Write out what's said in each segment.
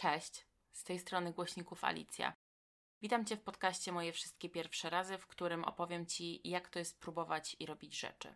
Cześć, z tej strony głośników Alicja. Witam Cię w podcaście Moje Wszystkie Pierwsze Razy, w którym opowiem Ci, jak to jest próbować i robić rzeczy.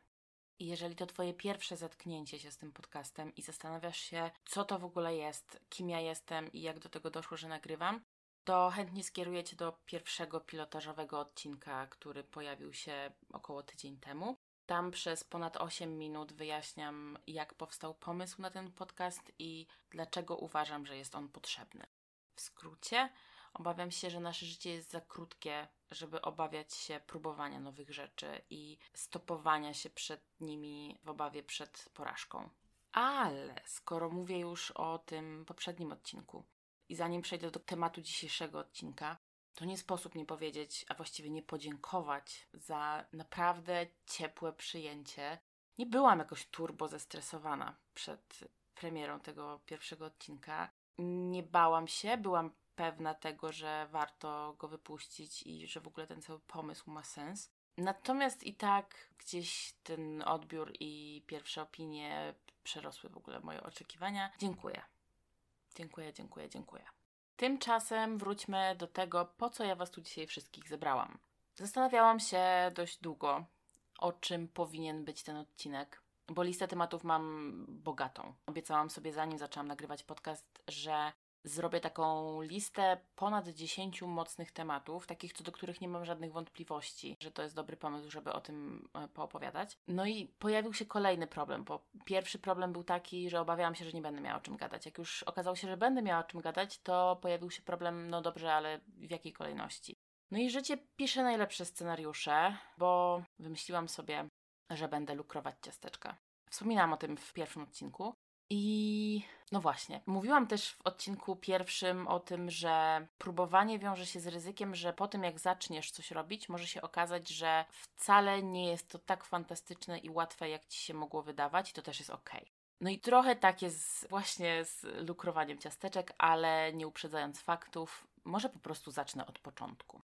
I jeżeli to Twoje pierwsze zetknięcie się z tym podcastem i zastanawiasz się, co to w ogóle jest, kim ja jestem i jak do tego doszło, że nagrywam, to chętnie skieruję Cię do pierwszego pilotażowego odcinka, który pojawił się około tydzień temu. Tam przez ponad 8 minut wyjaśniam, jak powstał pomysł na ten podcast i dlaczego uważam, że jest on potrzebny. W skrócie, obawiam się, że nasze życie jest za krótkie, żeby obawiać się próbowania nowych rzeczy i stopowania się przed nimi w obawie przed porażką. Ale skoro mówię już o tym poprzednim odcinku i zanim przejdę do tematu dzisiejszego odcinka, to nie sposób nie powiedzieć, a właściwie nie podziękować za naprawdę ciepłe przyjęcie. Nie byłam jakoś turbo zestresowana przed premierą tego pierwszego odcinka. Nie bałam się, byłam pewna tego, że warto go wypuścić i że w ogóle ten cały pomysł ma sens. Natomiast i tak gdzieś ten odbiór i pierwsze opinie przerosły w ogóle moje oczekiwania. Dziękuję. Dziękuję, dziękuję, dziękuję. Tymczasem wróćmy do tego, po co ja Was tu dzisiaj wszystkich zebrałam. Zastanawiałam się dość długo, o czym powinien być ten odcinek, bo listę tematów mam bogatą. Obiecałam sobie, zanim zaczęłam nagrywać podcast, że zrobię taką listę ponad 10 mocnych tematów, takich co do których nie mam żadnych wątpliwości, że to jest dobry pomysł, żeby o tym e, poopowiadać. No i pojawił się kolejny problem, bo pierwszy problem był taki, że obawiałam się, że nie będę miała o czym gadać. Jak już okazało się, że będę miała o czym gadać, to pojawił się problem, no dobrze, ale w jakiej kolejności? No i życie pisze najlepsze scenariusze, bo wymyśliłam sobie, że będę lukrować ciasteczka. Wspominałam o tym w pierwszym odcinku. I no właśnie, mówiłam też w odcinku pierwszym o tym, że próbowanie wiąże się z ryzykiem, że po tym jak zaczniesz coś robić, może się okazać, że wcale nie jest to tak fantastyczne i łatwe, jak ci się mogło wydawać, i to też jest ok. No i trochę tak jest właśnie z lukrowaniem ciasteczek, ale nie uprzedzając faktów, może po prostu zacznę od początku.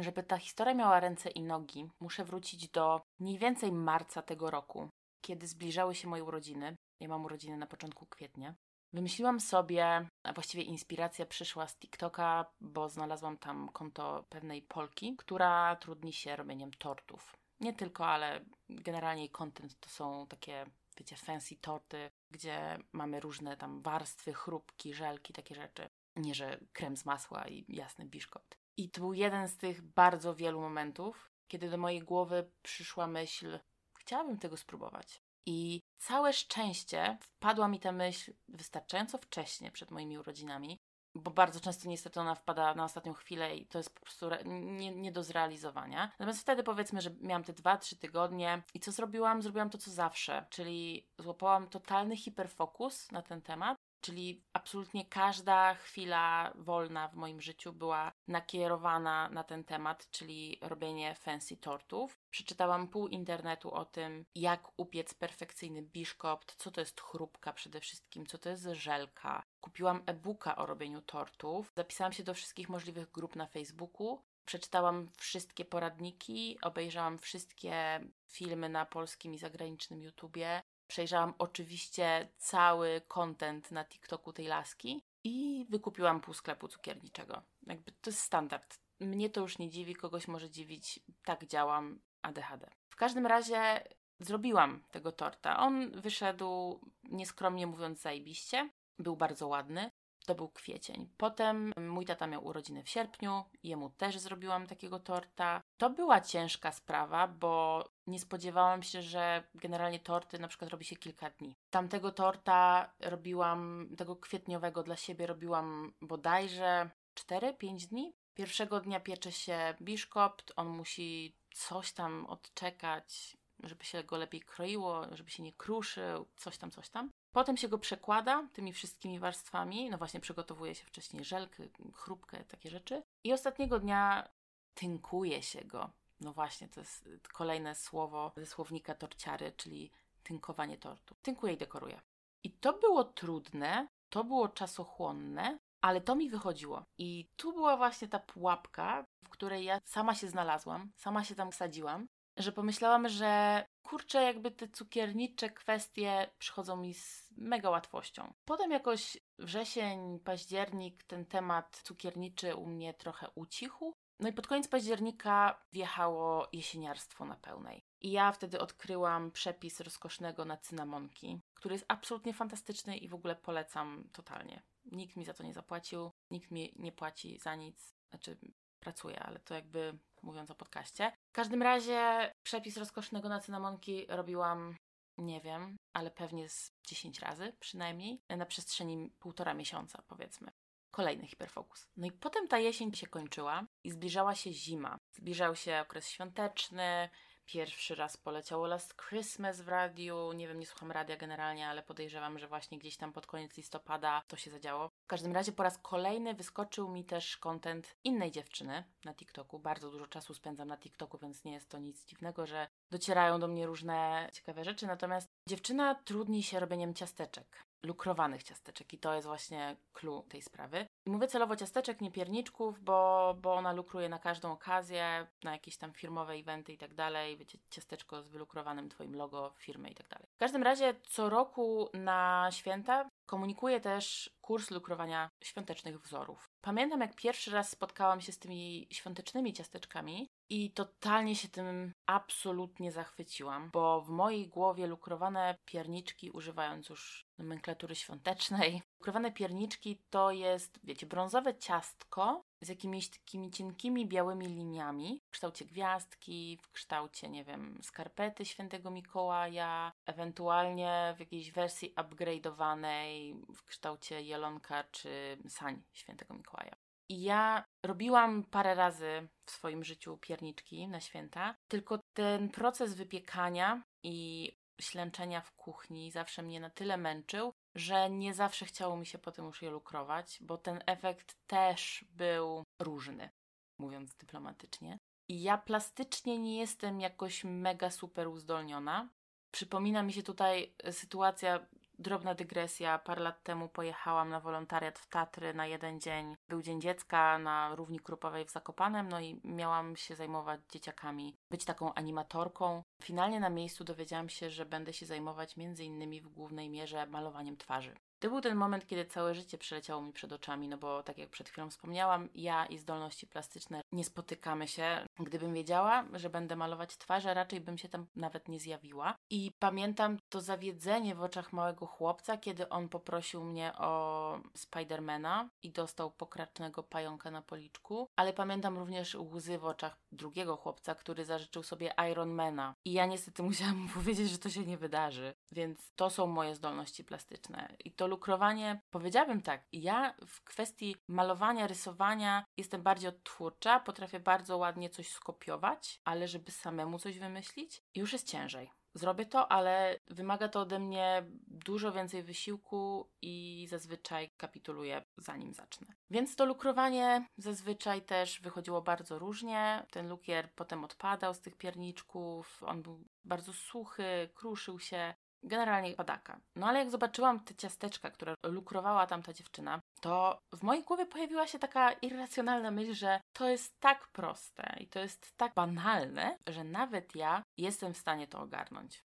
Żeby ta historia miała ręce i nogi, muszę wrócić do mniej więcej marca tego roku, kiedy zbliżały się moje urodziny. Ja mam urodziny na początku kwietnia. Wymyśliłam sobie, a właściwie inspiracja przyszła z TikToka, bo znalazłam tam konto pewnej Polki, która trudni się robieniem tortów. Nie tylko, ale generalnie content to są takie, wiecie, fancy torty, gdzie mamy różne tam warstwy, chrupki, żelki, takie rzeczy. Nie, że krem z masła i jasny biszkopt. I to był jeden z tych bardzo wielu momentów, kiedy do mojej głowy przyszła myśl, chciałabym tego spróbować. I całe szczęście wpadła mi ta myśl wystarczająco wcześnie przed moimi urodzinami, bo bardzo często niestety ona wpada na ostatnią chwilę i to jest po prostu nie, nie do zrealizowania. Natomiast wtedy powiedzmy, że miałam te 2-3 tygodnie i co zrobiłam? Zrobiłam to, co zawsze, czyli złapałam totalny hiperfokus na ten temat Czyli absolutnie każda chwila wolna w moim życiu była nakierowana na ten temat, czyli robienie fancy tortów. Przeczytałam pół internetu o tym, jak upiec perfekcyjny biszkopt, co to jest chrupka przede wszystkim, co to jest żelka. Kupiłam e-booka o robieniu tortów. Zapisałam się do wszystkich możliwych grup na Facebooku. Przeczytałam wszystkie poradniki, obejrzałam wszystkie filmy na polskim i zagranicznym YouTubie. Przejrzałam oczywiście cały content na TikToku tej laski i wykupiłam pół sklepu cukierniczego. Jakby to jest standard. Mnie to już nie dziwi, kogoś może dziwić. Tak działam ADHD. W każdym razie zrobiłam tego torta. On wyszedł, nieskromnie mówiąc, zajebiście. Był bardzo ładny. To był kwiecień. Potem mój tata miał urodziny w sierpniu, jemu też zrobiłam takiego torta. To była ciężka sprawa, bo nie spodziewałam się, że generalnie torty na przykład robi się kilka dni. Tamtego torta robiłam, tego kwietniowego dla siebie robiłam bodajże 4-5 dni. Pierwszego dnia piecze się biszkopt, on musi coś tam odczekać, żeby się go lepiej kroiło, żeby się nie kruszył, coś tam, coś tam. Potem się go przekłada tymi wszystkimi warstwami. No właśnie, przygotowuje się wcześniej żelkę, chrupkę, takie rzeczy. I ostatniego dnia tynkuje się go. No właśnie, to jest kolejne słowo ze słownika torciary, czyli tynkowanie tortu. Tynkuje i dekoruje. I to było trudne, to było czasochłonne, ale to mi wychodziło. I tu była właśnie ta pułapka, w której ja sama się znalazłam, sama się tam wsadziłam, że pomyślałam, że kurczę, jakby te cukiernicze kwestie przychodzą mi z mega łatwością. Potem jakoś wrzesień, październik, ten temat cukierniczy u mnie trochę ucichł. No i pod koniec października wjechało jesieniarstwo na pełnej. I ja wtedy odkryłam przepis rozkosznego na cynamonki, który jest absolutnie fantastyczny i w ogóle polecam totalnie. Nikt mi za to nie zapłacił, nikt mi nie płaci za nic. Znaczy, pracuję, ale to jakby mówiąc o podcaście. W każdym razie przepis rozkosznego na cynamonki robiłam, nie wiem, ale pewnie z 10 razy przynajmniej, na przestrzeni półtora miesiąca powiedzmy. Kolejny hiperfokus. No i potem ta jesień się kończyła i zbliżała się zima. Zbliżał się okres świąteczny, Pierwszy raz poleciało Last Christmas w radiu. Nie wiem, nie słucham radia generalnie, ale podejrzewam, że właśnie gdzieś tam pod koniec listopada to się zadziało. W każdym razie po raz kolejny wyskoczył mi też kontent innej dziewczyny na TikToku. Bardzo dużo czasu spędzam na TikToku, więc nie jest to nic dziwnego, że docierają do mnie różne ciekawe rzeczy. Natomiast dziewczyna trudni się robieniem ciasteczek lukrowanych ciasteczek i to jest właśnie clue tej sprawy. I mówię celowo ciasteczek, nie pierniczków, bo, bo ona lukruje na każdą okazję, na jakieś tam firmowe eventy i tak dalej. Wiecie, ciasteczko z wylukrowanym twoim logo firmy i tak dalej. W każdym razie co roku na święta komunikuje też kurs lukrowania świątecznych wzorów. Pamiętam, jak pierwszy raz spotkałam się z tymi świątecznymi ciasteczkami i totalnie się tym absolutnie zachwyciłam, bo w mojej głowie lukrowane pierniczki, używając już nomenklatury świątecznej, lukrowane pierniczki to jest, wiecie, brązowe ciastko z jakimiś takimi cienkimi białymi liniami w kształcie gwiazdki, w kształcie, nie wiem, skarpety świętego Mikołaja, ewentualnie w jakiejś wersji upgrade'owanej w kształcie jelonka czy sań świętego Mikołaja. I ja robiłam parę razy w swoim życiu pierniczki na święta, tylko ten proces wypiekania i ślęczenia w kuchni zawsze mnie na tyle męczył, że nie zawsze chciało mi się potem już je lukrować, bo ten efekt też był różny, mówiąc dyplomatycznie. I ja plastycznie nie jestem jakoś mega super uzdolniona. Przypomina mi się tutaj sytuacja Drobna dygresja. Parę lat temu pojechałam na wolontariat w Tatry na jeden dzień. Był Dzień Dziecka na równi Krupowej w Zakopanem, no i miałam się zajmować dzieciakami, być taką animatorką. Finalnie na miejscu dowiedziałam się, że będę się zajmować między innymi w głównej mierze malowaniem twarzy. To był ten moment, kiedy całe życie przeleciało mi przed oczami, no bo tak jak przed chwilą wspomniałam, ja i zdolności plastyczne nie spotykamy się. Gdybym wiedziała, że będę malować twarze, raczej bym się tam nawet nie zjawiła. I pamiętam to zawiedzenie w oczach małego chłopca, kiedy on poprosił mnie o Spidermana i dostał pokracznego pająka na policzku, ale pamiętam również łzy w oczach drugiego chłopca, który zażyczył sobie Ironmana. I ja niestety musiałam mu powiedzieć, że to się nie wydarzy. Więc to są moje zdolności plastyczne. I to lukrowanie, powiedziałabym tak, ja w kwestii malowania, rysowania jestem bardziej odtwórcza, potrafię bardzo ładnie coś skopiować, ale żeby samemu coś wymyślić, już jest ciężej. Zrobię to, ale wymaga to ode mnie dużo więcej wysiłku i zazwyczaj kapituluję zanim zacznę. Więc to lukrowanie zazwyczaj też wychodziło bardzo różnie. Ten lukier potem odpadał z tych pierniczków, on był bardzo suchy, kruszył się generalnie padaka. No ale jak zobaczyłam te ciasteczka, które lukrowała tamta dziewczyna, to w mojej głowie pojawiła się taka irracjonalna myśl, że to jest tak proste i to jest tak banalne, że nawet ja jestem w stanie to ogarnąć.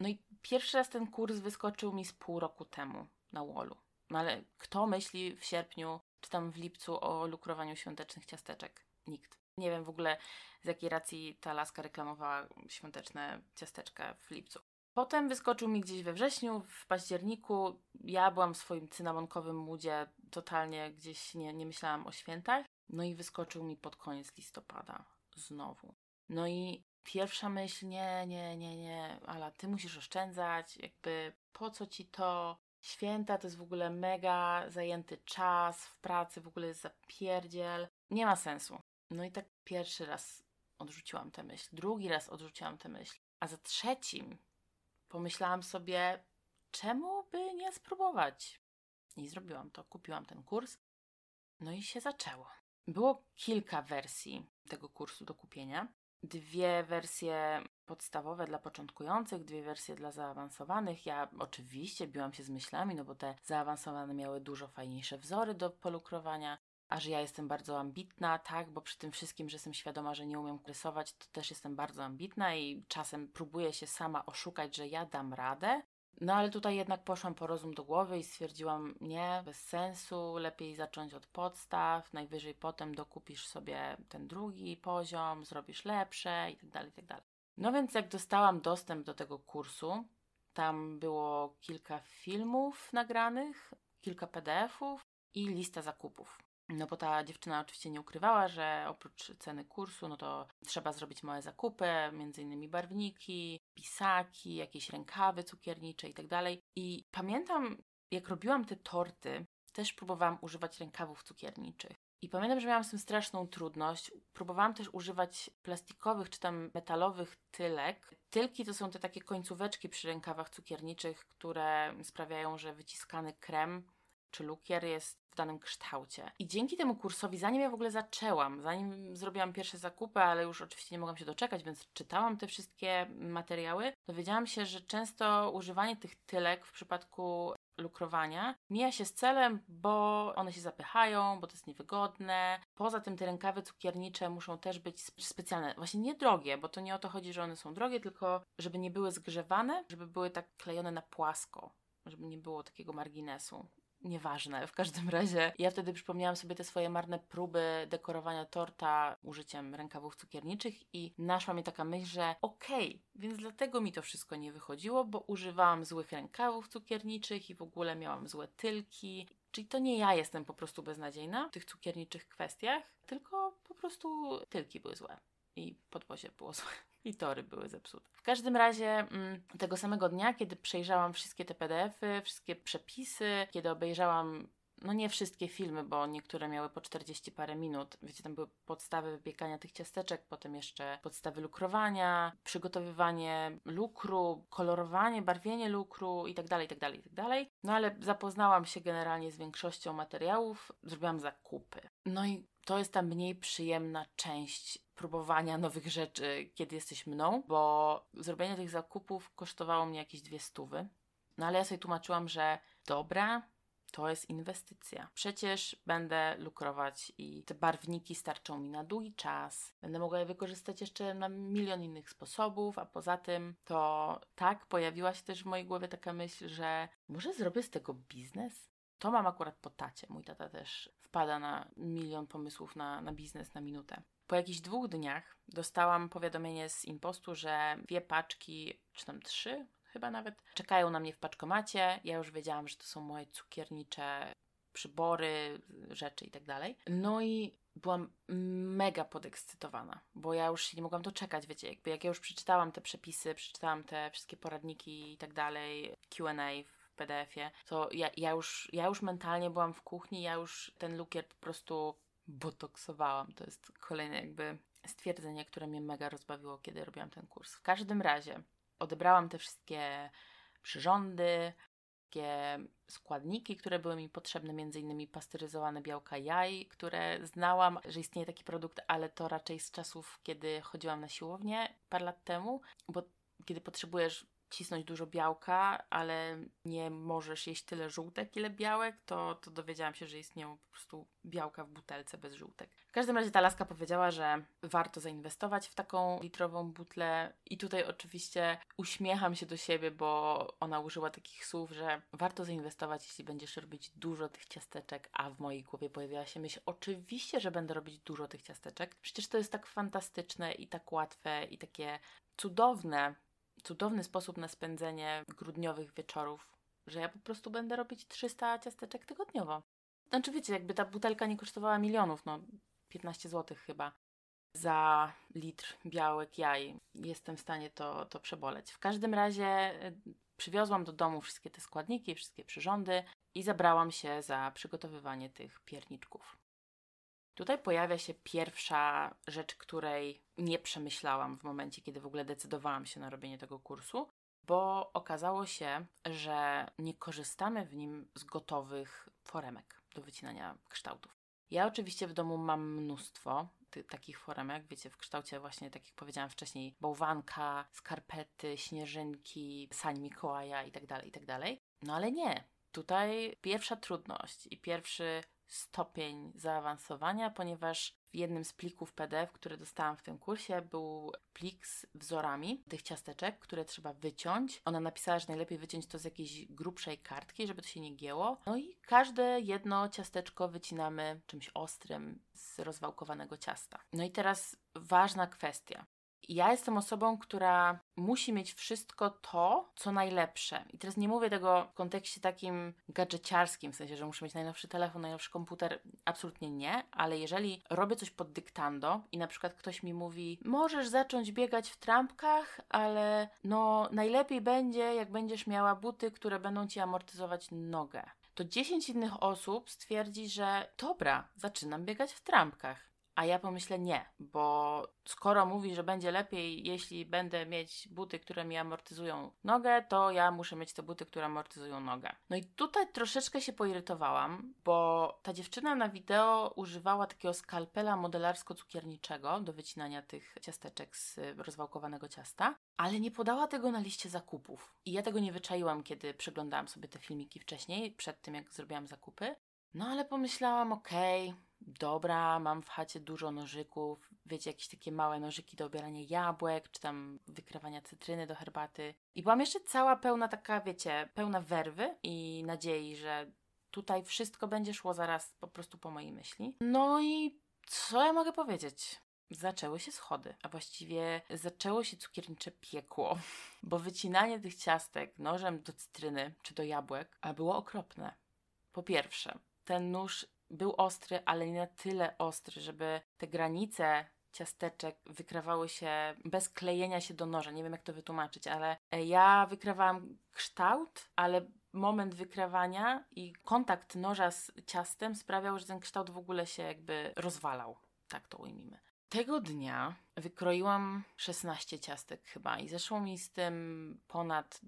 No i pierwszy raz ten kurs wyskoczył mi z pół roku temu na Wallu. No ale kto myśli w sierpniu czy tam w lipcu o lukrowaniu świątecznych ciasteczek? Nikt. Nie wiem w ogóle z jakiej racji ta laska reklamowała świąteczne ciasteczka w lipcu. Potem wyskoczył mi gdzieś we wrześniu, w październiku. Ja byłam w swoim cynamonkowym moodzie, totalnie gdzieś nie, nie myślałam o świętach. No i wyskoczył mi pod koniec listopada. Znowu. No i pierwsza myśl, nie, nie, nie, nie, ale ty musisz oszczędzać, jakby po co ci to? Święta to jest w ogóle mega zajęty czas, w pracy w ogóle jest zapierdziel. Nie ma sensu. No i tak pierwszy raz odrzuciłam tę myśl, drugi raz odrzuciłam tę myśl, a za trzecim pomyślałam sobie, czemu by nie spróbować? I zrobiłam to, kupiłam ten kurs. No i się zaczęło. Było kilka wersji tego kursu do kupienia. Dwie wersje podstawowe dla początkujących, dwie wersje dla zaawansowanych. Ja oczywiście biłam się z myślami, no bo te zaawansowane miały dużo fajniejsze wzory do polukrowania. A że ja jestem bardzo ambitna, tak, bo przy tym wszystkim, że jestem świadoma, że nie umiem rysować, to też jestem bardzo ambitna i czasem próbuję się sama oszukać, że ja dam radę. No ale tutaj jednak poszłam po rozum do głowy i stwierdziłam, nie, bez sensu, lepiej zacząć od podstaw, najwyżej potem dokupisz sobie ten drugi poziom, zrobisz lepsze i tak dalej, i tak. No więc jak dostałam dostęp do tego kursu, tam było kilka filmów nagranych, kilka PDFów i lista zakupów. No bo ta dziewczyna oczywiście nie ukrywała, że oprócz ceny kursu, no to trzeba zrobić małe zakupy, między innymi barwniki, pisaki, jakieś rękawy cukiernicze i tak dalej. I pamiętam, jak robiłam te torty, też próbowałam używać rękawów cukierniczych. I pamiętam, że miałam z tym straszną trudność. Próbowałam też używać plastikowych czy tam metalowych tylek. Tylki to są te takie końcóweczki przy rękawach cukierniczych, które sprawiają, że wyciskany krem czy lukier jest danym kształcie. I dzięki temu kursowi, zanim ja w ogóle zaczęłam, zanim zrobiłam pierwsze zakupy, ale już oczywiście nie mogłam się doczekać, więc czytałam te wszystkie materiały, dowiedziałam się, że często używanie tych tylek w przypadku lukrowania mija się z celem, bo one się zapychają, bo to jest niewygodne. Poza tym te rękawy cukiernicze muszą też być specjalne, właśnie nie drogie, bo to nie o to chodzi, że one są drogie, tylko żeby nie były zgrzewane, żeby były tak klejone na płasko, żeby nie było takiego marginesu. Nieważne, w każdym razie ja wtedy przypomniałam sobie te swoje marne próby dekorowania torta użyciem rękawów cukierniczych i naszła mi taka myśl, że okej, okay, więc dlatego mi to wszystko nie wychodziło, bo używałam złych rękawów cukierniczych i w ogóle miałam złe tylki. Czyli to nie ja jestem po prostu beznadziejna w tych cukierniczych kwestiach, tylko po prostu tylki były złe i podwozie było złe i tory były zepsute. W każdym razie mm, tego samego dnia, kiedy przejrzałam wszystkie te PDFy, wszystkie przepisy, kiedy obejrzałam no nie wszystkie filmy, bo niektóre miały po 40 parę minut. Wiecie, tam były podstawy wypiekania tych ciasteczek, potem jeszcze podstawy lukrowania, przygotowywanie lukru, kolorowanie, barwienie lukru itd., itd., itd. No ale zapoznałam się generalnie z większością materiałów, zrobiłam zakupy. No i to jest ta mniej przyjemna część próbowania nowych rzeczy, kiedy jesteś mną, bo zrobienie tych zakupów kosztowało mnie jakieś dwie stówy. No ale ja sobie tłumaczyłam, że dobra, to jest inwestycja. Przecież będę lukrować i te barwniki starczą mi na długi czas. Będę mogła je wykorzystać jeszcze na milion innych sposobów, a poza tym to tak, pojawiła się też w mojej głowie taka myśl, że może zrobię z tego biznes? To mam akurat po tacie. Mój tata też wpada na milion pomysłów na, na biznes na minutę. Po jakichś dwóch dniach dostałam powiadomienie z impostu, że dwie paczki, czy tam trzy, chyba nawet, czekają na mnie w paczkomacie. Ja już wiedziałam, że to są moje cukiernicze przybory, rzeczy i tak dalej. No i byłam mega podekscytowana, bo ja już się nie mogłam doczekać, wiecie, jakby jak ja już przeczytałam te przepisy, przeczytałam te wszystkie poradniki i tak dalej, Q&A PDF-ie, to ja, ja, już, ja już mentalnie byłam w kuchni, ja już ten lukier po prostu botoksowałam. To jest kolejne jakby stwierdzenie, które mnie mega rozbawiło, kiedy robiłam ten kurs. W każdym razie odebrałam te wszystkie przyrządy, takie składniki, które były mi potrzebne, między innymi pasteryzowane białka jaj, które znałam, że istnieje taki produkt, ale to raczej z czasów, kiedy chodziłam na siłownię parę lat temu, bo kiedy potrzebujesz cisnąć dużo białka, ale nie możesz jeść tyle żółtek, ile białek, to, to dowiedziałam się, że istnieją po prostu białka w butelce bez żółtek. W każdym razie ta laska powiedziała, że warto zainwestować w taką litrową butlę i tutaj oczywiście uśmiecham się do siebie, bo ona użyła takich słów, że warto zainwestować, jeśli będziesz robić dużo tych ciasteczek, a w mojej głowie pojawiła się myśl, oczywiście, że będę robić dużo tych ciasteczek. Przecież to jest tak fantastyczne i tak łatwe i takie cudowne, cudowny sposób na spędzenie grudniowych wieczorów, że ja po prostu będę robić 300 ciasteczek tygodniowo. Znaczy wiecie, jakby ta butelka nie kosztowała milionów, no 15 zł chyba za litr białek jaj. Jestem w stanie to, to przeboleć. W każdym razie y, przywiozłam do domu wszystkie te składniki, wszystkie przyrządy i zabrałam się za przygotowywanie tych pierniczków. Tutaj pojawia się pierwsza rzecz, której nie przemyślałam w momencie, kiedy w ogóle decydowałam się na robienie tego kursu, bo okazało się, że nie korzystamy w nim z gotowych foremek do wycinania kształtów. Ja oczywiście w domu mam mnóstwo ty, takich foremek, wiecie, w kształcie właśnie, tak jak powiedziałam wcześniej, bałwanka, skarpety, śnieżynki, sań Mikołaja itd., tak itd. Tak no ale nie. Tutaj pierwsza trudność i pierwszy stopień zaawansowania, ponieważ w jednym z plików PDF, które dostałam w tym kursie, był plik z wzorami tych ciasteczek, które trzeba wyciąć. Ona napisała, że najlepiej wyciąć to z jakiejś grubszej kartki, żeby to się nie gięło. No i każde jedno ciasteczko wycinamy czymś ostrym z rozwałkowanego ciasta. No i teraz ważna kwestia. Ja jestem osobą, która musi mieć wszystko to, co najlepsze. I teraz nie mówię tego w kontekście takim gadżeciarskim, w sensie, że muszę mieć najnowszy telefon, najnowszy komputer. Absolutnie nie, ale jeżeli robię coś pod dyktando i na przykład ktoś mi mówi, możesz zacząć biegać w trampkach, ale no najlepiej będzie, jak będziesz miała buty, które będą ci amortyzować nogę. To 10 innych osób stwierdzi, że dobra, zaczynam biegać w trampkach. A ja pomyślę nie, bo skoro mówi, że będzie lepiej, jeśli będę mieć buty, które mi amortyzują nogę, to ja muszę mieć te buty, które amortyzują nogę. No i tutaj troszeczkę się poirytowałam, bo ta dziewczyna na wideo używała takiego skalpela modelarsko-cukierniczego do wycinania tych ciasteczek z rozwałkowanego ciasta, ale nie podała tego na liście zakupów. I ja tego nie wyczaiłam, kiedy przeglądałam sobie te filmiki wcześniej, przed tym jak zrobiłam zakupy. No ale pomyślałam, okej, okay, dobra, mam w chacie dużo nożyków, wiecie, jakieś takie małe nożyki do obierania jabłek, czy tam wykrywania cytryny do herbaty. I byłam jeszcze cała pełna taka, wiecie, pełna werwy i nadziei, że tutaj wszystko będzie szło zaraz po prostu po mojej myśli. No i co ja mogę powiedzieć? Zaczęły się schody, a właściwie zaczęło się cukiernicze piekło, bo wycinanie tych ciastek nożem do cytryny czy do jabłek było okropne. Po pierwsze, ten nóż był ostry, ale nie na tyle ostry, żeby te granice ciasteczek wykrawały się bez klejenia się do noża. Nie wiem, jak to wytłumaczyć, ale e, ja wykrawałam kształt, ale moment wykrawania i kontakt noża z ciastem sprawiał, że ten kształt w ogóle się jakby rozwalał. Tak to ujmijmy. Tego dnia wykroiłam 16 ciastek chyba i zeszło mi z tym ponad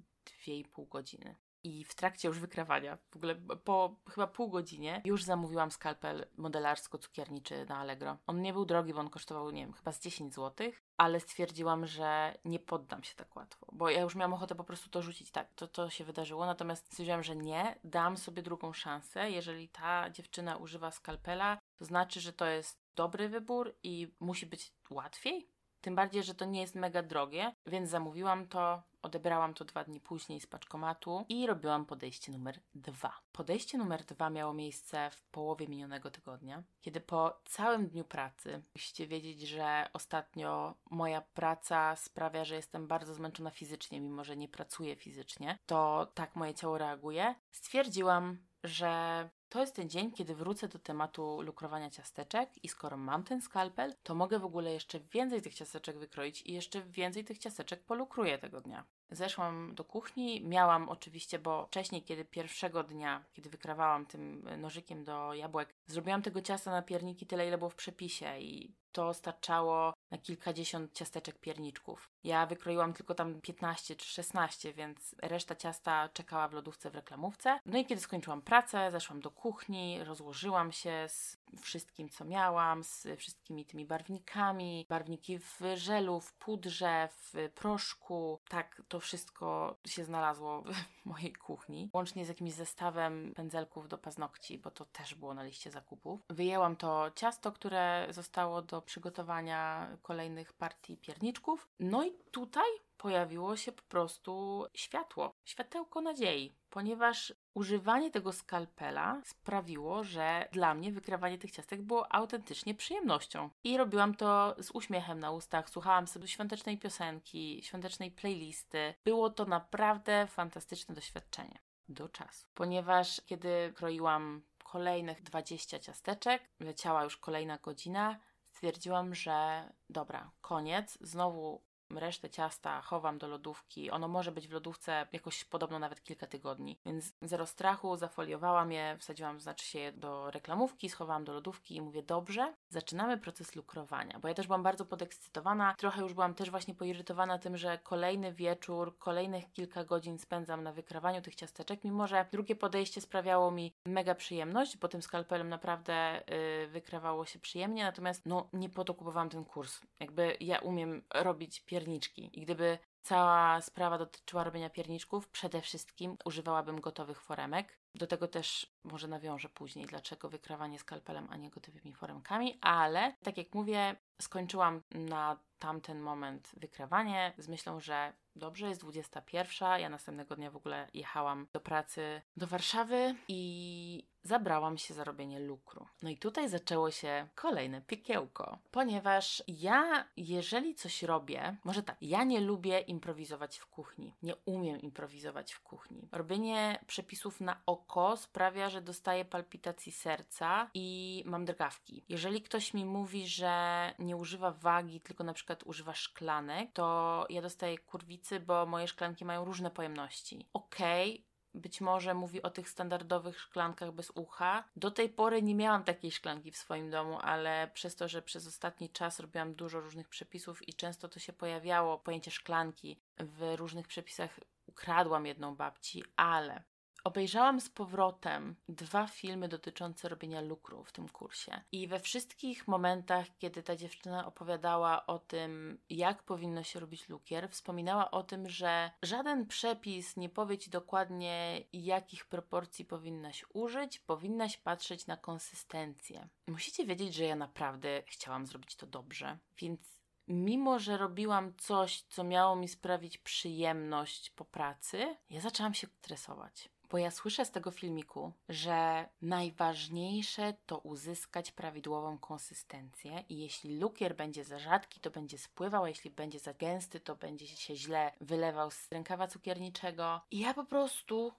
2,5 godziny. I w trakcie już wykrawania, w ogóle po chyba pół godzinie, już zamówiłam skalpel modelarsko-cukierniczy na Allegro. On nie był drogi, bo on kosztował, nie wiem, chyba z 10 zł, ale stwierdziłam, że nie poddam się tak łatwo, bo ja już miałam ochotę po prostu to rzucić. Tak, to, to się wydarzyło, natomiast stwierdziłam, że nie, dam sobie drugą szansę. Jeżeli ta dziewczyna używa skalpela, to znaczy, że to jest dobry wybór i musi być łatwiej. Tym bardziej, że to nie jest mega drogie, więc zamówiłam to, odebrałam to dwa dni później z paczkomatu i robiłam podejście numer dwa. Podejście numer dwa miało miejsce w połowie minionego tygodnia, kiedy po całym dniu pracy, musicie wiedzieć, że ostatnio moja praca sprawia, że jestem bardzo zmęczona fizycznie, mimo że nie pracuję fizycznie, to tak moje ciało reaguje. Stwierdziłam, że to jest ten dzień, kiedy wrócę do tematu lukrowania ciasteczek i skoro mam ten skalpel, to mogę w ogóle jeszcze więcej tych ciasteczek wykroić i jeszcze więcej tych ciasteczek polukruję tego dnia. Zeszłam do kuchni, miałam oczywiście, bo wcześniej, kiedy pierwszego dnia, kiedy wykrawałam tym nożykiem do jabłek, zrobiłam tego ciasta na pierniki tyle, ile było w przepisie i to starczało na kilkadziesiąt ciasteczek pierniczków. Ja wykroiłam tylko tam 15 czy 16, więc reszta ciasta czekała w lodówce w reklamówce. No i kiedy skończyłam pracę, zeszłam do kuchni, rozłożyłam się z wszystkim, co miałam, z wszystkimi tymi barwnikami, barwniki w żelu, w pudrze, w proszku. Tak, to wszystko się znalazło w mojej kuchni, łącznie z jakimś zestawem pędzelków do paznokci, bo to też było na liście zakupów. Wyjęłam to ciasto, które zostało do przygotowania kolejnych partii pierniczków. No i tutaj pojawiło się po prostu światło, światełko nadziei, ponieważ używanie tego skalpela sprawiło, że dla mnie wykrawanie tych ciastek było autentycznie przyjemnością. I robiłam to z uśmiechem na ustach, słuchałam sobie świątecznej piosenki, świątecznej playlisty. Było to naprawdę fantastyczne doświadczenie. Do czasu. Ponieważ kiedy kroiłam kolejnych 20 ciasteczek, leciała już kolejna godzina, stwierdziłam, że dobra, koniec, znowu resztę ciasta chowam do lodówki. Ono może być w lodówce jakoś podobno nawet kilka tygodni. Więc zero strachu, zafoliowałam je, wsadziłam, znaczy się do reklamówki, schowałam do lodówki i mówię, dobrze, zaczynamy proces lukrowania. Bo ja też byłam bardzo podekscytowana, trochę już byłam też właśnie poirytowana tym, że kolejny wieczór, kolejnych kilka godzin spędzam na wykrawaniu tych ciasteczek, mimo że drugie podejście sprawiało mi mega przyjemność, bo tym skalpelem naprawdę yy, wykrawało się przyjemnie, natomiast no nie po to kupowałam ten kurs. Jakby ja umiem robić pierniczki. I gdyby cała sprawa dotyczyła robienia pierniczków, przede wszystkim używałabym gotowych foremek, Do tego też może nawiążę później, dlaczego wykrawanie skalpelem, a nie gotowymi foremkami, ale tak jak mówię, skończyłam na tamten moment wykrawanie z myślą, że dobrze, jest 21. Ja następnego dnia w ogóle jechałam do pracy do Warszawy i zabrałam się za robienie lukru. No i tutaj zaczęło się kolejne piekiełko, ponieważ ja, jeżeli coś robię, może tak, ja nie lubię improwizować w kuchni. Nie umiem improwizować w kuchni. Robienie przepisów na oko sprawia, że dostaję palpitacji serca i mam drgawki. Jeżeli ktoś mi mówi, że nie używa wagi, tylko na przykład używa szklanek, to ja dostaję kurwicy, bo moje szklanki mają różne pojemności. Okej, okay, być może mówi o tych standardowych szklankach bez ucha. Do tej pory nie miałam takiej szklanki w swoim domu, ale przez to, że przez ostatni czas robiłam dużo różnych przepisów i często to się pojawiało, pojęcie szklanki w różnych przepisach ukradłam jedną babci, ale Obejrzałam z powrotem dwa filmy dotyczące robienia lukru w tym kursie. I we wszystkich momentach, kiedy ta dziewczyna opowiadała o tym, jak powinno się robić lukier, wspominała o tym, że żaden przepis nie powie ci dokładnie, jakich proporcji powinnaś użyć, powinnaś patrzeć na konsystencję. Musicie wiedzieć, że ja naprawdę chciałam zrobić to dobrze, więc mimo że robiłam coś, co miało mi sprawić przyjemność po pracy, ja zaczęłam się stresować. Bo ja słyszę z tego filmiku, że najważniejsze to uzyskać prawidłową konsystencję i jeśli lukier będzie za rzadki, to będzie spływał, a jeśli będzie za gęsty, to będzie się źle wylewał z rękawa cukierniczego. I ja po prostu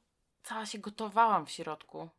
cała się gotowałam w środku,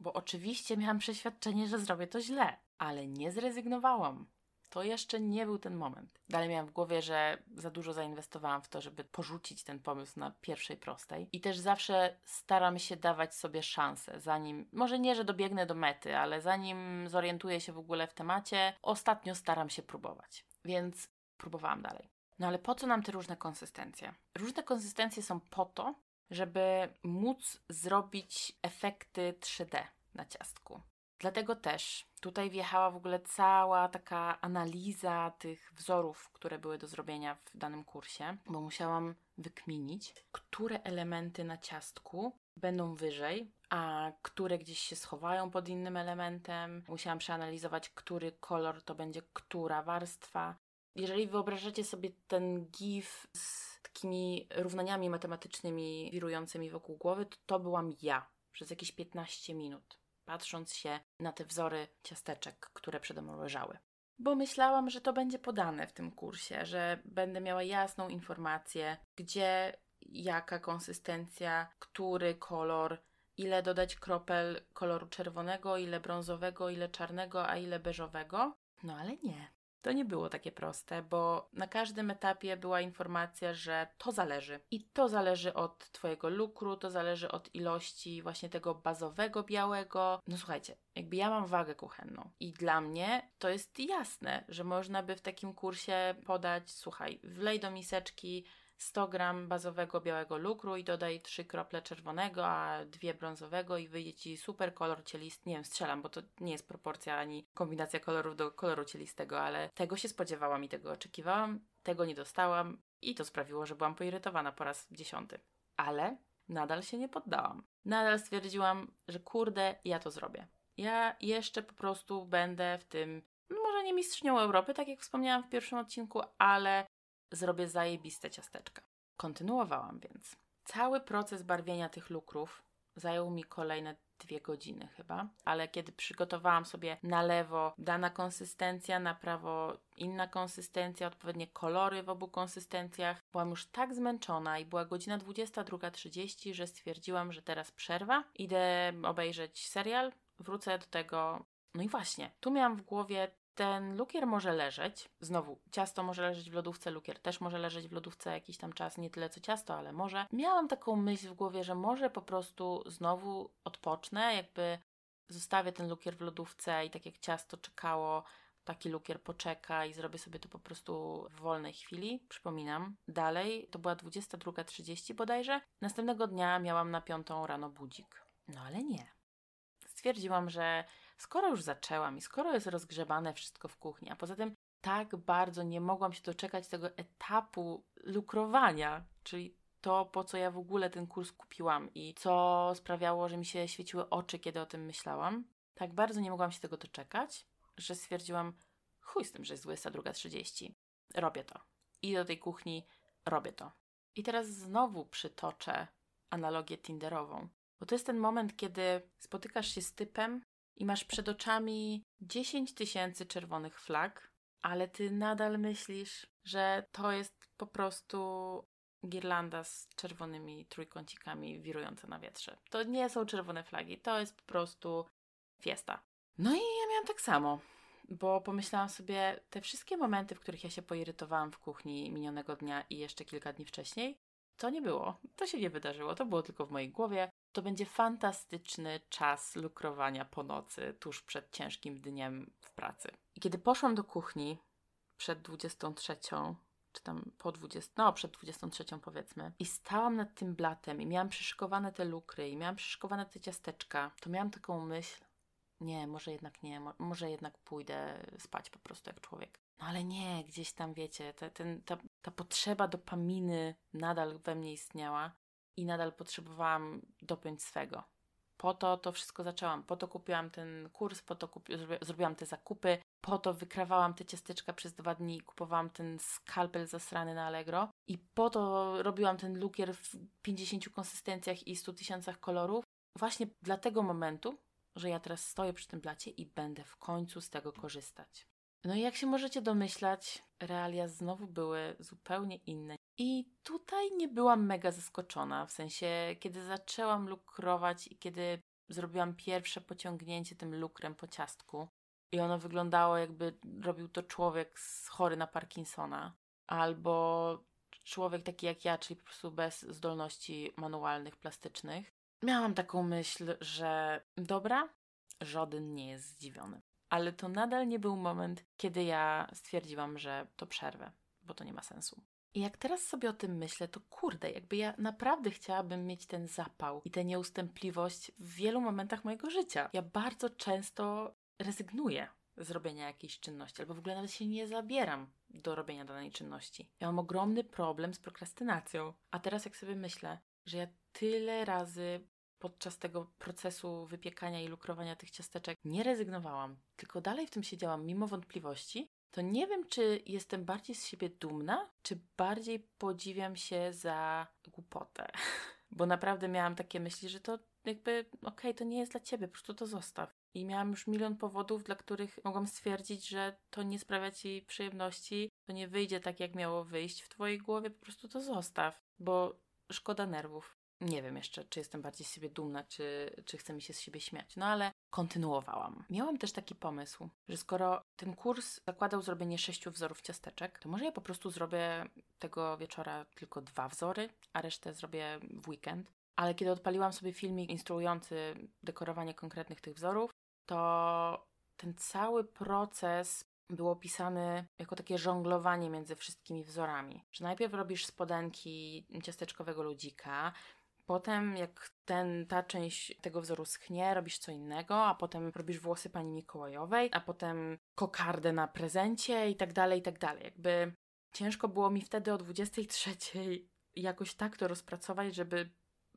bo oczywiście miałam przeświadczenie, że zrobię to źle, ale nie zrezygnowałam to jeszcze nie był ten moment. Dalej miałam w głowie, że za dużo zainwestowałam w to, żeby porzucić ten pomysł na pierwszej prostej. I też zawsze staram się dawać sobie szansę, zanim, może nie, że dobiegnę do mety, ale zanim zorientuję się w ogóle w temacie, ostatnio staram się próbować. Więc próbowałam dalej. No ale po co nam te różne konsystencje? Różne konsystencje są po to, żeby móc zrobić efekty 3D na ciastku. Dlatego też tutaj wjechała w ogóle cała taka analiza tych wzorów, które były do zrobienia w danym kursie, bo musiałam wykminić, które elementy na ciastku będą wyżej, a które gdzieś się schowają pod innym elementem. Musiałam przeanalizować, który kolor to będzie która warstwa. Jeżeli wyobrażacie sobie ten GIF z takimi równaniami matematycznymi wirującymi wokół głowy, to to byłam ja przez jakieś 15 minut patrząc się na te wzory ciasteczek, które przede mną leżały. Bo myślałam, że to będzie podane w tym kursie, że będę miała jasną informację, gdzie, jaka konsystencja, który kolor, ile dodać kropel koloru czerwonego, ile brązowego, ile czarnego, a ile beżowego. No ale nie. To nie było takie proste, bo na każdym etapie była informacja, że to zależy. I to zależy od Twojego lukru, to zależy od ilości właśnie tego bazowego białego. No słuchajcie, jakby ja mam wagę kuchenną i dla mnie to jest jasne, że można by w takim kursie podać, słuchaj, wlej do miseczki 100 gram bazowego białego lukru i dodaj 3 krople czerwonego, a dwie brązowego i wyjdzie Ci super kolor cielisty. Nie wiem, strzelam, bo to nie jest proporcja ani kombinacja kolorów do koloru cielistego, ale tego się spodziewałam i tego oczekiwałam, tego nie dostałam i to sprawiło, że byłam poirytowana po raz dziesiąty. Ale nadal się nie poddałam. Nadal stwierdziłam, że kurde, ja to zrobię. Ja jeszcze po prostu będę w tym, no może nie mistrzynią Europy, tak jak wspomniałam w pierwszym odcinku, ale zrobię zajebiste ciasteczka. Kontynuowałam więc. Cały proces barwienia tych lukrów zajął mi kolejne dwie godziny chyba, ale kiedy przygotowałam sobie na lewo dana konsystencja, na prawo inna konsystencja, odpowiednie kolory w obu konsystencjach, byłam już tak zmęczona i była godzina 22.30, że stwierdziłam, że teraz przerwa, idę obejrzeć serial, wrócę do tego. No i właśnie, tu miałam w głowie ten lukier może leżeć, znowu, ciasto może leżeć w lodówce, lukier też może leżeć w lodówce jakiś tam czas, nie tyle co ciasto, ale może. Miałam taką myśl w głowie, że może po prostu znowu odpocznę, jakby zostawię ten lukier w lodówce i tak jak ciasto czekało, taki lukier poczeka i zrobię sobie to po prostu w wolnej chwili. Przypominam, dalej to była 22.30 bodajże. Następnego dnia miałam na piątą rano budzik. No ale nie. Stwierdziłam, że skoro już zaczęłam i skoro jest rozgrzebane wszystko w kuchni, a poza tym tak bardzo nie mogłam się doczekać tego etapu lukrowania, czyli to, po co ja w ogóle ten kurs kupiłam i co sprawiało, że mi się świeciły oczy, kiedy o tym myślałam, tak bardzo nie mogłam się tego doczekać, że stwierdziłam, chuj z tym, że jest 22.30. Robię to. Idę do tej kuchni, robię to. I teraz znowu przytoczę analogię Tinderową. Bo to jest ten moment, kiedy spotykasz się z typem i masz przed oczami 10 tysięcy czerwonych flag, ale ty nadal myślisz, że to jest po prostu girlanda z czerwonymi trójkącikami wirująca na wietrze. To nie są czerwone flagi, to jest po prostu fiesta. No i ja miałam tak samo, bo pomyślałam sobie, te wszystkie momenty, w których ja się poirytowałam w kuchni minionego dnia i jeszcze kilka dni wcześniej, to nie było. To się nie wydarzyło. To było tylko w mojej głowie. To będzie fantastyczny czas lukrowania po nocy, tuż przed ciężkim dniem w pracy. I kiedy poszłam do kuchni przed 23, czy tam po 20, no przed 23 powiedzmy, i stałam nad tym blatem i miałam przyszykowane te lukry i miałam przyszykowane te ciasteczka, to miałam taką myśl, nie, może jednak nie, może jednak pójdę spać po prostu jak człowiek. No ale nie, gdzieś tam wiecie, te, ten, ta, ta potrzeba dopaminy nadal we mnie istniała i nadal potrzebowałam dopiąć swego. Po to to wszystko zaczęłam, po to kupiłam ten kurs, po to kupi- zrobiłam te zakupy, po to wykrawałam te ciasteczka przez dwa dni, kupowałam ten skalpel zasrany na Allegro i po to robiłam ten lukier w 50 konsystencjach i 100 tysiącach kolorów. Właśnie dla tego momentu, że ja teraz stoję przy tym blacie i będę w końcu z tego korzystać. No i jak się możecie domyślać, realia znowu były zupełnie inne. I tutaj nie byłam mega zaskoczona, w sensie, kiedy zaczęłam lukrować i kiedy zrobiłam pierwsze pociągnięcie tym lukrem po ciastku i ono wyglądało jakby robił to człowiek chory na Parkinsona albo człowiek taki jak ja, czyli po prostu bez zdolności manualnych, plastycznych. Miałam taką myśl, że dobra, żaden nie jest zdziwiony. Ale to nadal nie był moment, kiedy ja stwierdziłam, że to przerwę, bo to nie ma sensu. I jak teraz sobie o tym myślę, to kurde, jakby ja naprawdę chciałabym mieć ten zapał i tę nieustępliwość w wielu momentach mojego życia. Ja bardzo często rezygnuję z robienia jakiejś czynności, albo w ogóle nawet się nie zabieram do robienia danej czynności. Ja mam ogromny problem z prokrastynacją. A teraz jak sobie myślę, że ja tyle razy podczas tego procesu wypiekania i lukrowania tych ciasteczek nie rezygnowałam, tylko dalej w tym siedziałam mimo wątpliwości, to nie wiem, czy jestem bardziej z siebie dumna, czy bardziej podziwiam się za głupotę. Bo naprawdę miałam takie myśli, że to jakby, okej, okay, to nie jest dla ciebie, po prostu to zostaw. I miałam już milion powodów, dla których mogłam stwierdzić, że to nie sprawia ci przyjemności, to nie wyjdzie tak, jak miało wyjść w twojej głowie, po prostu to zostaw, bo szkoda nerwów. Nie wiem jeszcze, czy jestem bardziej z siebie dumna, czy, czy chcę mi się z siebie śmiać, no ale kontynuowałam. Miałam też taki pomysł, że skoro ten kurs zakładał zrobienie sześciu wzorów ciasteczek, to może ja po prostu zrobię tego wieczora tylko dwa wzory, a resztę zrobię w weekend. Ale kiedy odpaliłam sobie filmik instruujący dekorowanie konkretnych tych wzorów, to ten cały proces był opisany jako takie żonglowanie między wszystkimi wzorami. Że najpierw robisz spodenki ciasteczkowego ludzika, Potem, jak ten, ta część tego wzoru schnie, robisz co innego, a potem robisz włosy pani Mikołajowej, a potem kokardę na prezencie i tak dalej, i tak dalej. Jakby ciężko było mi wtedy o 23 jakoś tak to rozpracować, żeby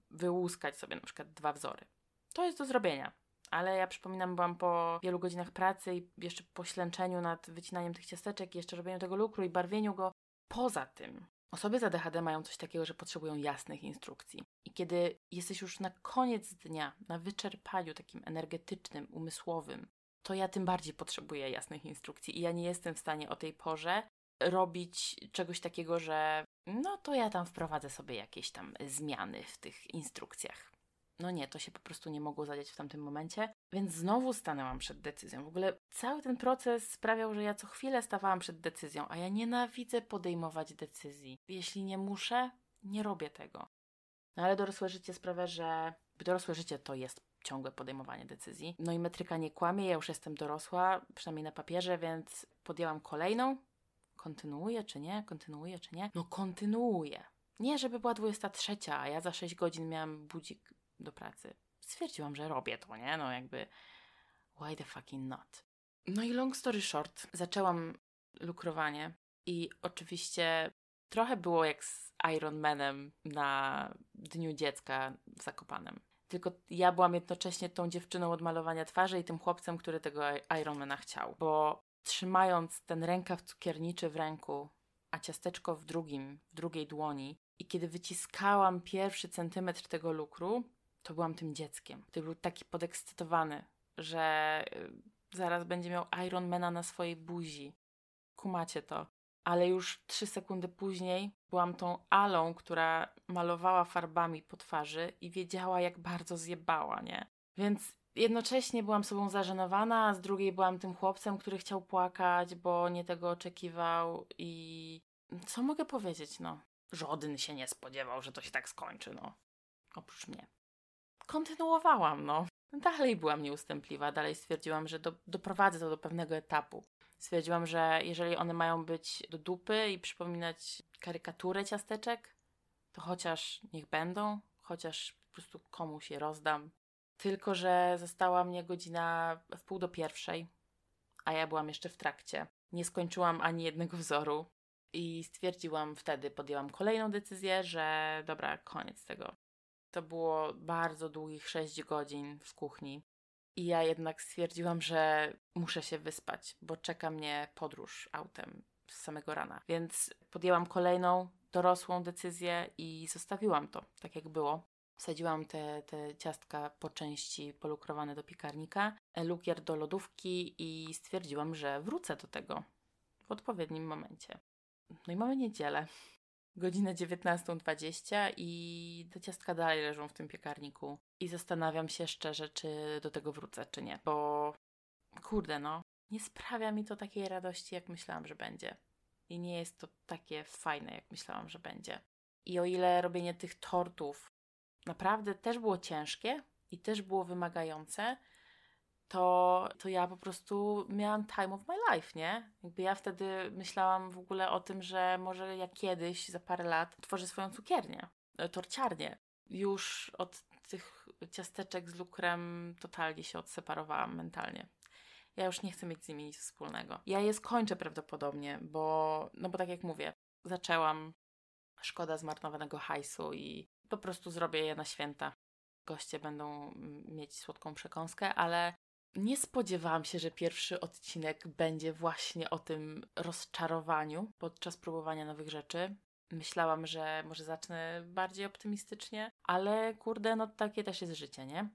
wyłuskać sobie na przykład dwa wzory. To jest do zrobienia. Ale ja przypominam, byłam po wielu godzinach pracy i jeszcze po ślęczeniu nad wycinaniem tych ciasteczek jeszcze robieniu tego lukru i barwieniu go. Poza tym Osoby z ADHD mają coś takiego, że potrzebują jasnych instrukcji. I kiedy jesteś już na koniec dnia, na wyczerpaniu takim energetycznym, umysłowym, to ja tym bardziej potrzebuję jasnych instrukcji. I ja nie jestem w stanie o tej porze robić czegoś takiego, że no to ja tam wprowadzę sobie jakieś tam zmiany w tych instrukcjach. No nie, to się po prostu nie mogło zadziać w tamtym momencie, więc znowu stanęłam przed decyzją. W ogóle cały ten proces sprawiał, że ja co chwilę stawałam przed decyzją, a ja nienawidzę podejmować decyzji. Jeśli nie muszę, nie robię tego. No ale dorosłe życie sprawia, że dorosłe życie to jest ciągłe podejmowanie decyzji. No i metryka nie kłamie, ja już jestem dorosła, przynajmniej na papierze, więc podjęłam kolejną. Kontynuuję czy nie? Kontynuuję czy nie? No kontynuuję. Nie, żeby była 23, a ja za 6 godzin miałam budzik do pracy. Stwierdziłam, że robię to, nie? No jakby why the fucking not? No i long story short, zaczęłam lukrowanie i oczywiście trochę było jak z Iron Manem na Dniu Dziecka w Zakopanem. Tylko ja byłam jednocześnie tą dziewczyną od malowania twarzy i tym chłopcem, który tego Ironmana chciał. Bo trzymając ten rękaw cukierniczy w ręku, a ciasteczko w drugim, w drugiej dłoni, i kiedy wyciskałam pierwszy centymetr tego lukru, to byłam tym dzieckiem, który był taki podekscytowany, że y, zaraz będzie miał Ironmana na swojej buzi. Kumacie to. Ale już trzy sekundy później byłam tą Alą, która malowała farbami po twarzy i wiedziała, jak bardzo zjebała, nie? Więc jednocześnie byłam sobą zażenowana, a z drugiej byłam tym chłopcem, który chciał płakać, bo nie tego oczekiwał i co mogę powiedzieć, no? Żaden się nie spodziewał, że to się tak skończy, no. Oprócz mnie. Kontynuowałam, no. Dalej byłam nieustępliwa, dalej stwierdziłam, że do, doprowadzę to do pewnego etapu. Stwierdziłam, że jeżeli one mają być do dupy i przypominać karykaturę ciasteczek, to chociaż niech będą, chociaż po prostu komuś je rozdam. Tylko, że została mnie godzina w pół do pierwszej, a ja byłam jeszcze w trakcie. Nie skończyłam ani jednego wzoru i stwierdziłam wtedy, podjęłam kolejną decyzję, że dobra, koniec tego. To było bardzo długich 6 godzin w kuchni. I ja jednak stwierdziłam, że muszę się wyspać, bo czeka mnie podróż autem z samego rana. Więc podjęłam kolejną dorosłą decyzję i zostawiłam to tak, jak było. Wsadziłam te, te ciastka po części polukrowane do piekarnika, lukier do lodówki i stwierdziłam, że wrócę do tego w odpowiednim momencie. No i mamy niedzielę, godzinę 19.20 i te ciastka dalej leżą w tym piekarniku. I zastanawiam się szczerze, czy do tego wrócę, czy nie, bo kurde, no, nie sprawia mi to takiej radości, jak myślałam, że będzie. I nie jest to takie fajne, jak myślałam, że będzie. I o ile robienie tych tortów naprawdę też było ciężkie i też było wymagające, to, to ja po prostu miałam time of my life, nie? Jakby ja wtedy myślałam w ogóle o tym, że może ja kiedyś, za parę lat, tworzę swoją cukiernię, e, torciarnię. Już od tych ciasteczek z lukrem totalnie się odseparowałam mentalnie. Ja już nie chcę mieć z nimi nic wspólnego. Ja je skończę prawdopodobnie, bo, no bo tak jak mówię, zaczęłam, szkoda zmarnowanego hajsu i po prostu zrobię je na święta. Goście będą mieć słodką przekąskę, ale nie spodziewałam się, że pierwszy odcinek będzie właśnie o tym rozczarowaniu podczas próbowania nowych rzeczy. Myślałam, że może zacznę bardziej optymistycznie, ale kurde, no takie też jest życie, nie?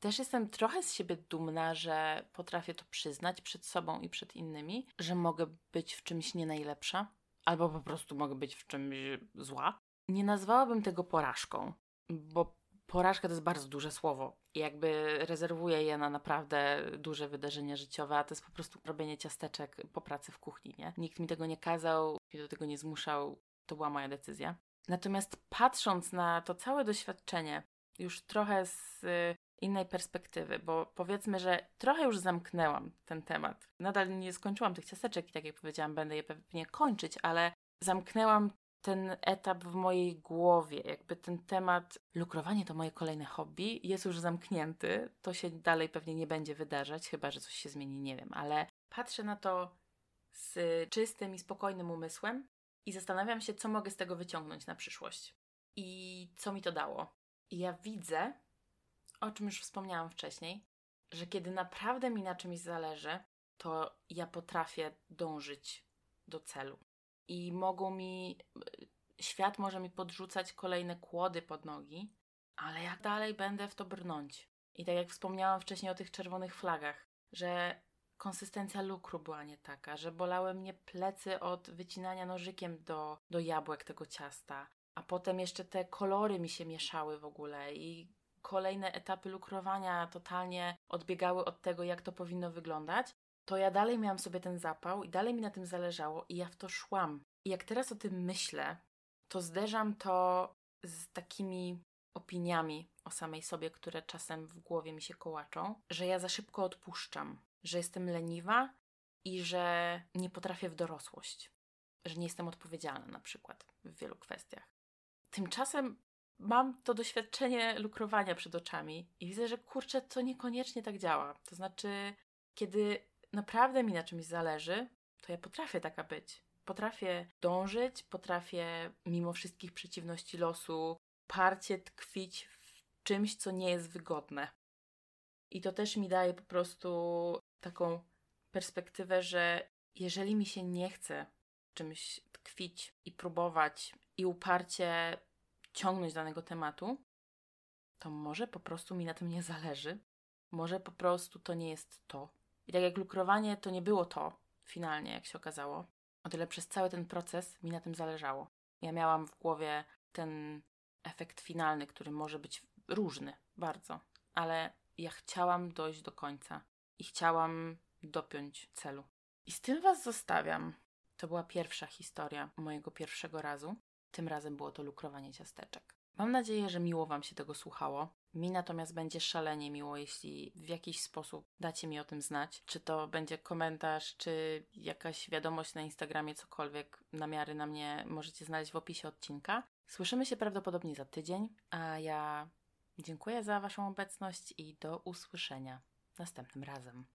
Też jestem trochę z siebie dumna, że potrafię to przyznać przed sobą i przed innymi, że mogę być w czymś nie najlepsza, albo po prostu mogę być w czymś zła. Nie nazwałabym tego porażką, bo porażka to jest bardzo duże słowo. I jakby rezerwuję je na naprawdę duże wydarzenia życiowe, a to jest po prostu robienie ciasteczek po pracy w kuchni, nie? Nikt mi tego nie kazał, mnie do tego nie zmuszał, to była moja decyzja. Natomiast patrząc na to całe doświadczenie, już trochę z y, innej perspektywy, bo powiedzmy, że trochę już zamknęłam ten temat. Nadal nie skończyłam tych ciasteczek i tak jak powiedziałam, będę je pewnie kończyć, ale zamknęłam ten etap w mojej głowie, jakby ten temat lukrowanie to moje kolejne hobby jest już zamknięty. To się dalej pewnie nie będzie wydarzać, chyba że coś się zmieni, nie wiem, ale patrzę na to z czystym i spokojnym umysłem i zastanawiam się, co mogę z tego wyciągnąć na przyszłość i co mi to dało. I ja widzę, o czym już wspomniałam wcześniej, że kiedy naprawdę mi na czymś zależy, to ja potrafię dążyć do celu i mogą mi, świat może mi podrzucać kolejne kłody pod nogi, ale jak dalej będę w to brnąć. I tak jak wspomniałam wcześniej o tych czerwonych flagach, że konsystencja lukru była nie taka, że bolały mnie plecy od wycinania nożykiem do, do jabłek tego ciasta, a potem jeszcze te kolory mi się mieszały w ogóle i kolejne etapy lukrowania totalnie odbiegały od tego, jak to powinno wyglądać, to ja dalej miałam sobie ten zapał i dalej mi na tym zależało i ja w to szłam. I jak teraz o tym myślę, to zderzam to z takimi opiniami o samej sobie, które czasem w głowie mi się kołaczą, że ja za szybko odpuszczam, że jestem leniwa i że nie potrafię w dorosłość, że nie jestem odpowiedzialna na przykład w wielu kwestiach. Tymczasem mam to doświadczenie lukrowania przed oczami i widzę, że kurczę, to niekoniecznie tak działa. To znaczy, kiedy naprawdę mi na czymś zależy, to ja potrafię taka być. potrafię dążyć, potrafię mimo wszystkich przeciwności losu parcie tkwić w czymś, co nie jest wygodne. I to też mi daje po prostu taką perspektywę, że jeżeli mi się nie chce czymś tkwić i próbować i uparcie ciągnąć danego tematu, to może po prostu mi na tym nie zależy. Może po prostu to nie jest to. I tak jak lukrowanie to nie było to finalnie, jak się okazało, o tyle przez cały ten proces mi na tym zależało. Ja miałam w głowie ten efekt finalny, który może być różny, bardzo, ale ja chciałam dojść do końca i chciałam dopiąć celu. I z tym Was zostawiam. To była pierwsza historia mojego pierwszego razu. Tym razem było to lukrowanie ciasteczek. Mam nadzieję, że miło Wam się tego słuchało. Mi natomiast będzie szalenie miło, jeśli w jakiś sposób dacie mi o tym znać. Czy to będzie komentarz, czy jakaś wiadomość na Instagramie, cokolwiek. Namiary na mnie możecie znaleźć w opisie odcinka. Słyszymy się prawdopodobnie za tydzień, a ja dziękuję za Waszą obecność i do usłyszenia następnym razem.